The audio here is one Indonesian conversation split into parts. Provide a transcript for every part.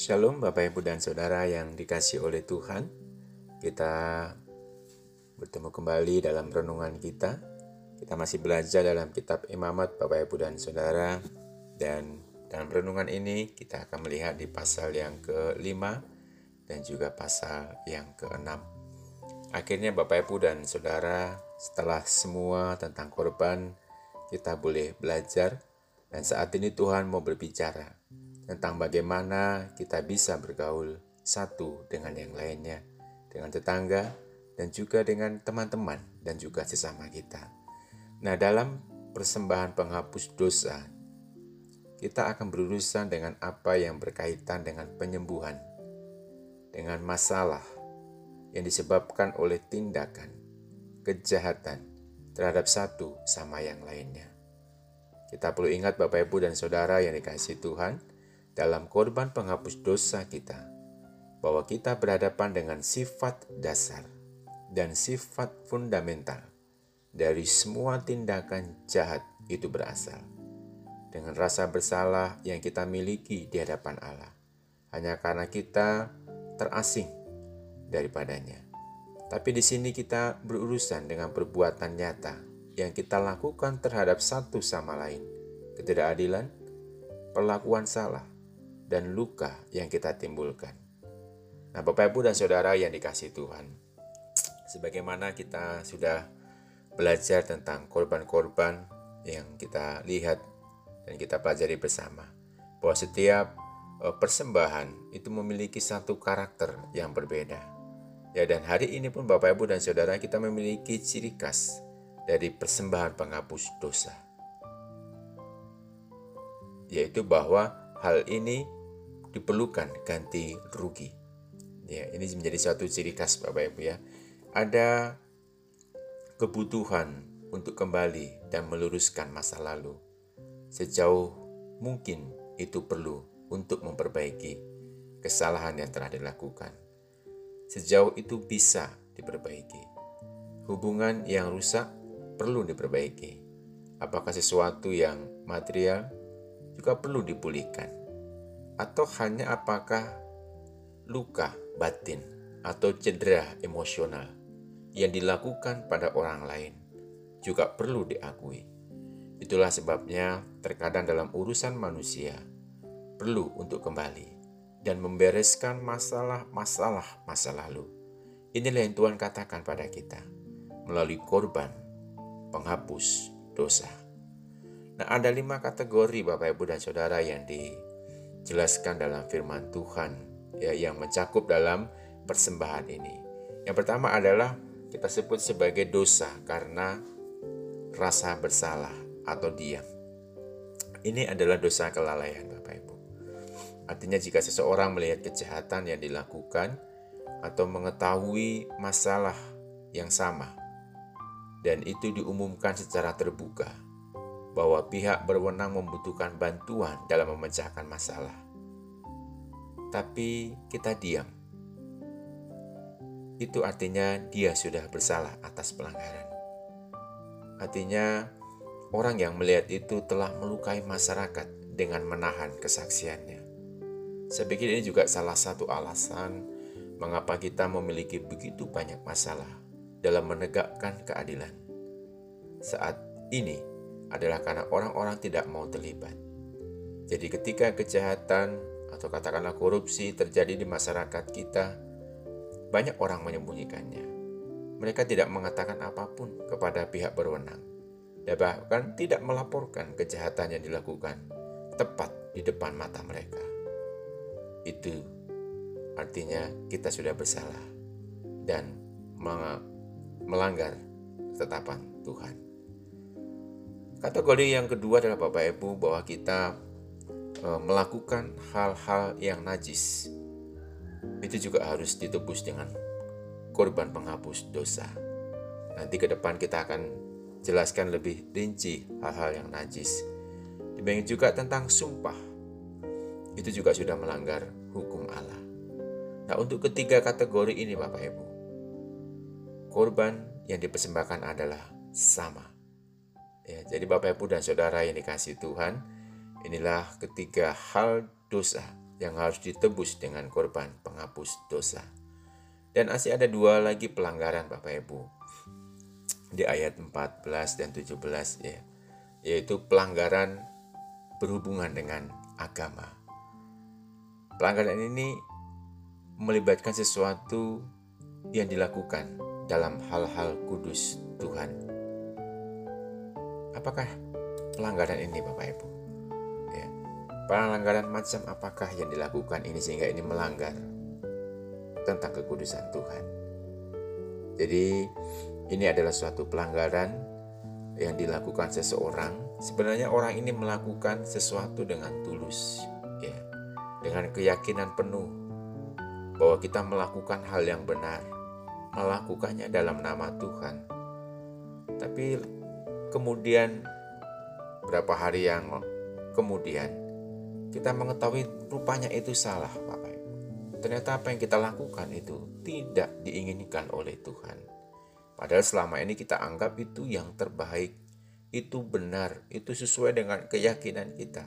Shalom Bapak Ibu dan Saudara yang dikasih oleh Tuhan. Kita bertemu kembali dalam renungan kita. Kita masih belajar dalam kitab imamat Bapak Ibu dan Saudara. Dan dalam renungan ini kita akan melihat di pasal yang ke-5 Dan juga pasal yang ke-6 Akhirnya Bapak Ibu dan Saudara setelah semua tentang korban Kita boleh belajar. Dan saat ini Tuhan mau berbicara tentang bagaimana kita bisa bergaul satu dengan yang lainnya, dengan tetangga, dan juga dengan teman-teman, dan juga sesama kita. Nah, dalam persembahan penghapus dosa, kita akan berurusan dengan apa yang berkaitan dengan penyembuhan, dengan masalah yang disebabkan oleh tindakan, kejahatan terhadap satu sama yang lainnya. Kita perlu ingat Bapak Ibu dan Saudara yang dikasih Tuhan, dalam korban penghapus dosa kita, bahwa kita berhadapan dengan sifat dasar dan sifat fundamental dari semua tindakan jahat itu berasal. Dengan rasa bersalah yang kita miliki di hadapan Allah, hanya karena kita terasing daripadanya. Tapi di sini kita berurusan dengan perbuatan nyata yang kita lakukan terhadap satu sama lain, ketidakadilan, perlakuan salah, dan luka yang kita timbulkan. Nah, Bapak Ibu dan Saudara yang dikasih Tuhan, sebagaimana kita sudah belajar tentang korban-korban yang kita lihat dan kita pelajari bersama, bahwa setiap eh, persembahan itu memiliki satu karakter yang berbeda. Ya, dan hari ini pun Bapak Ibu dan Saudara kita memiliki ciri khas dari persembahan penghapus dosa. Yaitu bahwa hal ini diperlukan ganti rugi. Ya, ini menjadi suatu ciri khas Bapak Ibu ya. Ada kebutuhan untuk kembali dan meluruskan masa lalu. Sejauh mungkin itu perlu untuk memperbaiki kesalahan yang telah dilakukan. Sejauh itu bisa diperbaiki. Hubungan yang rusak perlu diperbaiki. Apakah sesuatu yang material juga perlu dipulihkan atau hanya apakah luka batin atau cedera emosional yang dilakukan pada orang lain juga perlu diakui. Itulah sebabnya terkadang dalam urusan manusia perlu untuk kembali dan membereskan masalah-masalah masa lalu. Inilah yang Tuhan katakan pada kita melalui korban penghapus dosa. Nah, ada lima kategori Bapak, Ibu, dan Saudara yang di jelaskan dalam firman Tuhan ya yang mencakup dalam persembahan ini. Yang pertama adalah kita sebut sebagai dosa karena rasa bersalah atau diam. Ini adalah dosa kelalaian Bapak Ibu. Artinya jika seseorang melihat kejahatan yang dilakukan atau mengetahui masalah yang sama dan itu diumumkan secara terbuka, bahwa pihak berwenang membutuhkan bantuan dalam memecahkan masalah. Tapi kita diam. Itu artinya dia sudah bersalah atas pelanggaran. Artinya orang yang melihat itu telah melukai masyarakat dengan menahan kesaksiannya. Saya pikir ini juga salah satu alasan mengapa kita memiliki begitu banyak masalah dalam menegakkan keadilan. Saat ini, adalah karena orang-orang tidak mau terlibat. Jadi ketika kejahatan atau katakanlah korupsi terjadi di masyarakat kita, banyak orang menyembunyikannya. Mereka tidak mengatakan apa pun kepada pihak berwenang dan bahkan tidak melaporkan kejahatan yang dilakukan tepat di depan mata mereka. Itu artinya kita sudah bersalah dan melanggar ketetapan Tuhan. Kategori yang kedua adalah Bapak Ibu bahwa kita e, melakukan hal-hal yang najis. Itu juga harus ditebus dengan korban penghapus dosa. Nanti ke depan kita akan jelaskan lebih rinci hal-hal yang najis. Demikian juga tentang sumpah. Itu juga sudah melanggar hukum Allah. Nah, untuk ketiga kategori ini Bapak Ibu, korban yang dipersembahkan adalah sama Ya, jadi Bapak Ibu dan Saudara yang dikasih Tuhan, inilah ketiga hal dosa yang harus ditebus dengan korban penghapus dosa. Dan masih ada dua lagi pelanggaran Bapak Ibu. Di ayat 14 dan 17 ya. Yaitu pelanggaran berhubungan dengan agama. Pelanggaran ini melibatkan sesuatu yang dilakukan dalam hal-hal kudus Tuhan. Apakah pelanggaran ini Bapak Ibu? Ya. Pelanggaran macam apakah yang dilakukan ini sehingga ini melanggar tentang kekudusan Tuhan? Jadi ini adalah suatu pelanggaran yang dilakukan seseorang. Sebenarnya orang ini melakukan sesuatu dengan tulus, ya, dengan keyakinan penuh bahwa kita melakukan hal yang benar, melakukannya dalam nama Tuhan. Tapi kemudian berapa hari yang kemudian kita mengetahui rupanya itu salah Bapak Ibu. Ternyata apa yang kita lakukan itu tidak diinginkan oleh Tuhan. Padahal selama ini kita anggap itu yang terbaik, itu benar, itu sesuai dengan keyakinan kita.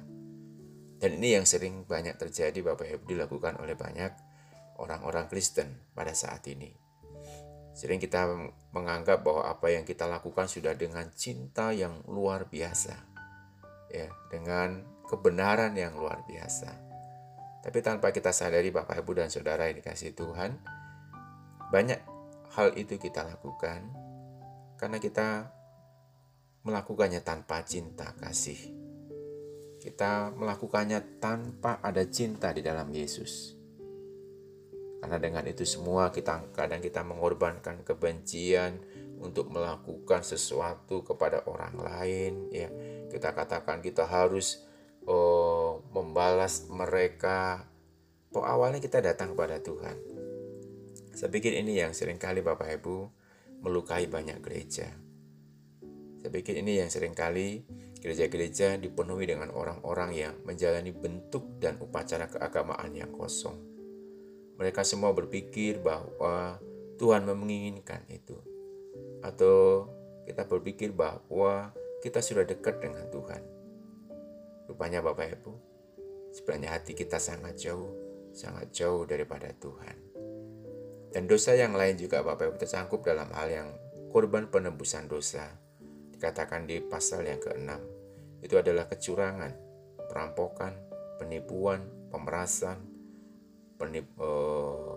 Dan ini yang sering banyak terjadi Bapak Ibu dilakukan oleh banyak orang-orang Kristen pada saat ini. Sering kita menganggap bahwa apa yang kita lakukan sudah dengan cinta yang luar biasa. Ya, dengan kebenaran yang luar biasa. Tapi tanpa kita sadari Bapak Ibu dan Saudara yang dikasih Tuhan, banyak hal itu kita lakukan karena kita melakukannya tanpa cinta kasih. Kita melakukannya tanpa ada cinta di dalam Yesus. Karena dengan itu semua kita kadang kita mengorbankan kebencian untuk melakukan sesuatu kepada orang lain ya. Kita katakan kita harus oh, membalas mereka. Oh, awalnya kita datang kepada Tuhan. Saya pikir ini yang sering kali Bapak Ibu melukai banyak gereja. Saya pikir ini yang sering kali gereja-gereja dipenuhi dengan orang-orang yang menjalani bentuk dan upacara keagamaan yang kosong mereka semua berpikir bahwa Tuhan menginginkan itu. Atau kita berpikir bahwa kita sudah dekat dengan Tuhan. Rupanya Bapak Ibu, sebenarnya hati kita sangat jauh, sangat jauh daripada Tuhan. Dan dosa yang lain juga Bapak Ibu tersangkup dalam hal yang korban penebusan dosa. Dikatakan di pasal yang ke-6, itu adalah kecurangan, perampokan, penipuan, pemerasan, penip, uh,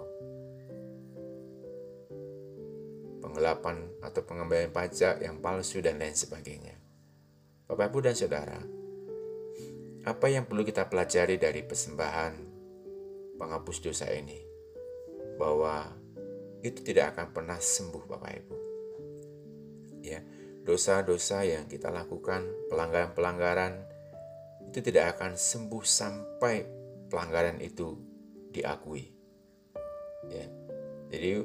penggelapan atau pengembalian pajak yang palsu dan lain sebagainya. Bapak Ibu dan Saudara, apa yang perlu kita pelajari dari persembahan penghapus dosa ini? Bahwa itu tidak akan pernah sembuh Bapak Ibu. Ya, dosa-dosa yang kita lakukan, pelanggaran-pelanggaran itu tidak akan sembuh sampai pelanggaran itu diakui. Ya. Jadi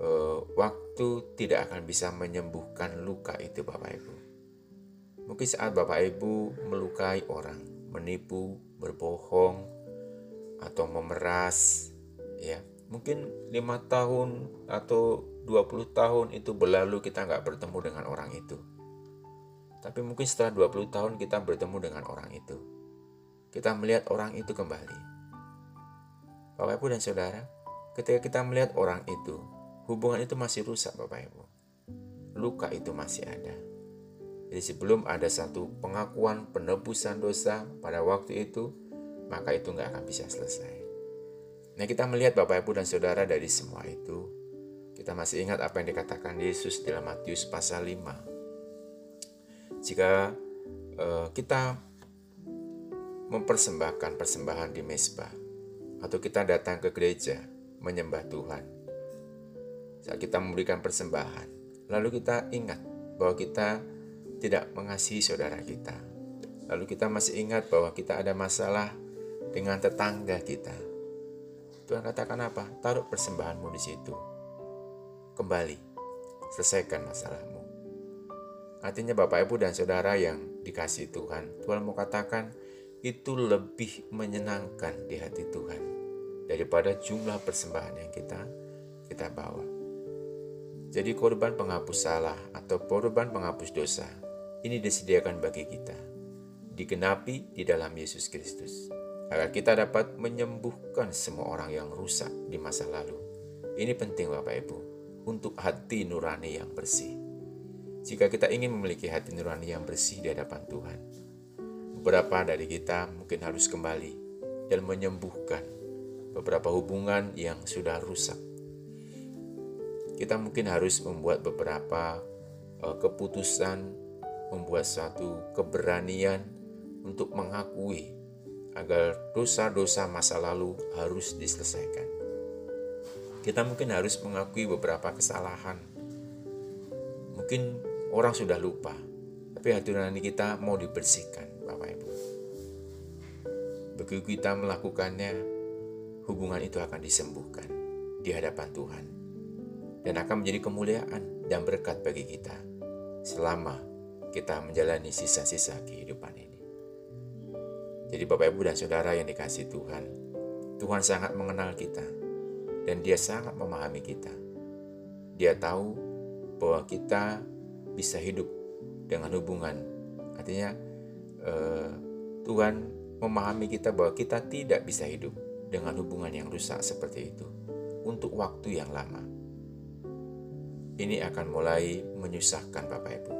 uh, waktu tidak akan bisa menyembuhkan luka itu Bapak Ibu. Mungkin saat Bapak Ibu melukai orang, menipu, berbohong, atau memeras, ya mungkin lima tahun atau 20 tahun itu berlalu kita nggak bertemu dengan orang itu. Tapi mungkin setelah 20 tahun kita bertemu dengan orang itu. Kita melihat orang itu kembali. Bapak Ibu dan Saudara, ketika kita melihat orang itu, hubungan itu masih rusak Bapak Ibu. Luka itu masih ada. Jadi sebelum ada satu pengakuan penebusan dosa pada waktu itu, maka itu nggak akan bisa selesai. Nah kita melihat Bapak Ibu dan Saudara dari semua itu, kita masih ingat apa yang dikatakan Yesus dalam Matius pasal 5. Jika uh, kita mempersembahkan persembahan di mesbah, atau kita datang ke gereja menyembah Tuhan. Saat kita memberikan persembahan, lalu kita ingat bahwa kita tidak mengasihi saudara kita. Lalu kita masih ingat bahwa kita ada masalah dengan tetangga kita. Tuhan katakan apa? Taruh persembahanmu di situ. Kembali, selesaikan masalahmu. Artinya Bapak Ibu dan Saudara yang dikasih Tuhan, Tuhan mau katakan, itu lebih menyenangkan di hati Tuhan daripada jumlah persembahan yang kita kita bawa. Jadi korban penghapus salah atau korban penghapus dosa ini disediakan bagi kita. Digenapi di dalam Yesus Kristus. agar kita dapat menyembuhkan semua orang yang rusak di masa lalu. Ini penting Bapak Ibu, untuk hati nurani yang bersih. Jika kita ingin memiliki hati nurani yang bersih di hadapan Tuhan, beberapa dari kita mungkin harus kembali dan menyembuhkan beberapa hubungan yang sudah rusak. Kita mungkin harus membuat beberapa uh, keputusan, membuat satu keberanian untuk mengakui agar dosa-dosa masa lalu harus diselesaikan. Kita mungkin harus mengakui beberapa kesalahan. Mungkin orang sudah lupa, tapi hati nurani kita mau dibersihkan, Bapak Ibu. Begitu kita melakukannya, hubungan itu akan disembuhkan di hadapan Tuhan dan akan menjadi kemuliaan dan berkat bagi kita selama kita menjalani sisa-sisa kehidupan ini. Jadi Bapak Ibu dan Saudara yang dikasih Tuhan, Tuhan sangat mengenal kita dan dia sangat memahami kita. Dia tahu bahwa kita bisa hidup dengan hubungan. Artinya eh, Tuhan memahami kita bahwa kita tidak bisa hidup dengan hubungan yang rusak seperti itu untuk waktu yang lama. Ini akan mulai menyusahkan Bapak Ibu.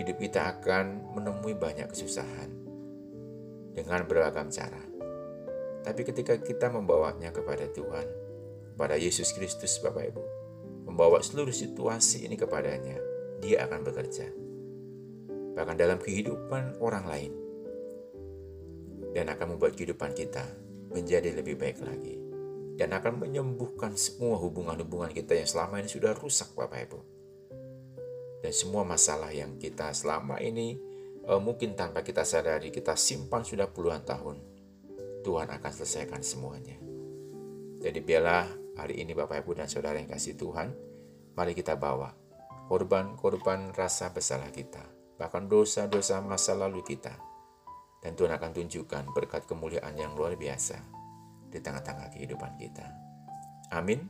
Hidup kita akan menemui banyak kesusahan dengan beragam cara. Tapi ketika kita membawanya kepada Tuhan, pada Yesus Kristus Bapak Ibu, membawa seluruh situasi ini kepadanya, dia akan bekerja. Bahkan dalam kehidupan orang lain. Dan akan membuat kehidupan kita menjadi lebih baik lagi. Dan akan menyembuhkan semua hubungan-hubungan kita yang selama ini sudah rusak Bapak Ibu. Dan semua masalah yang kita selama ini uh, mungkin tanpa kita sadari kita simpan sudah puluhan tahun, Tuhan akan selesaikan semuanya. Jadi biarlah hari ini Bapak Ibu dan Saudara yang kasih Tuhan, mari kita bawa korban-korban rasa bersalah kita, bahkan dosa-dosa masa lalu kita. Dan Tuhan akan tunjukkan berkat kemuliaan yang luar biasa di tengah-tengah kehidupan kita. Amin.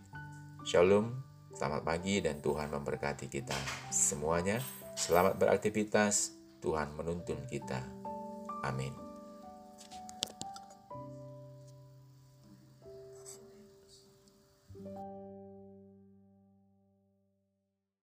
Shalom, selamat pagi dan Tuhan memberkati kita semuanya. Selamat beraktivitas, Tuhan menuntun kita. Amin.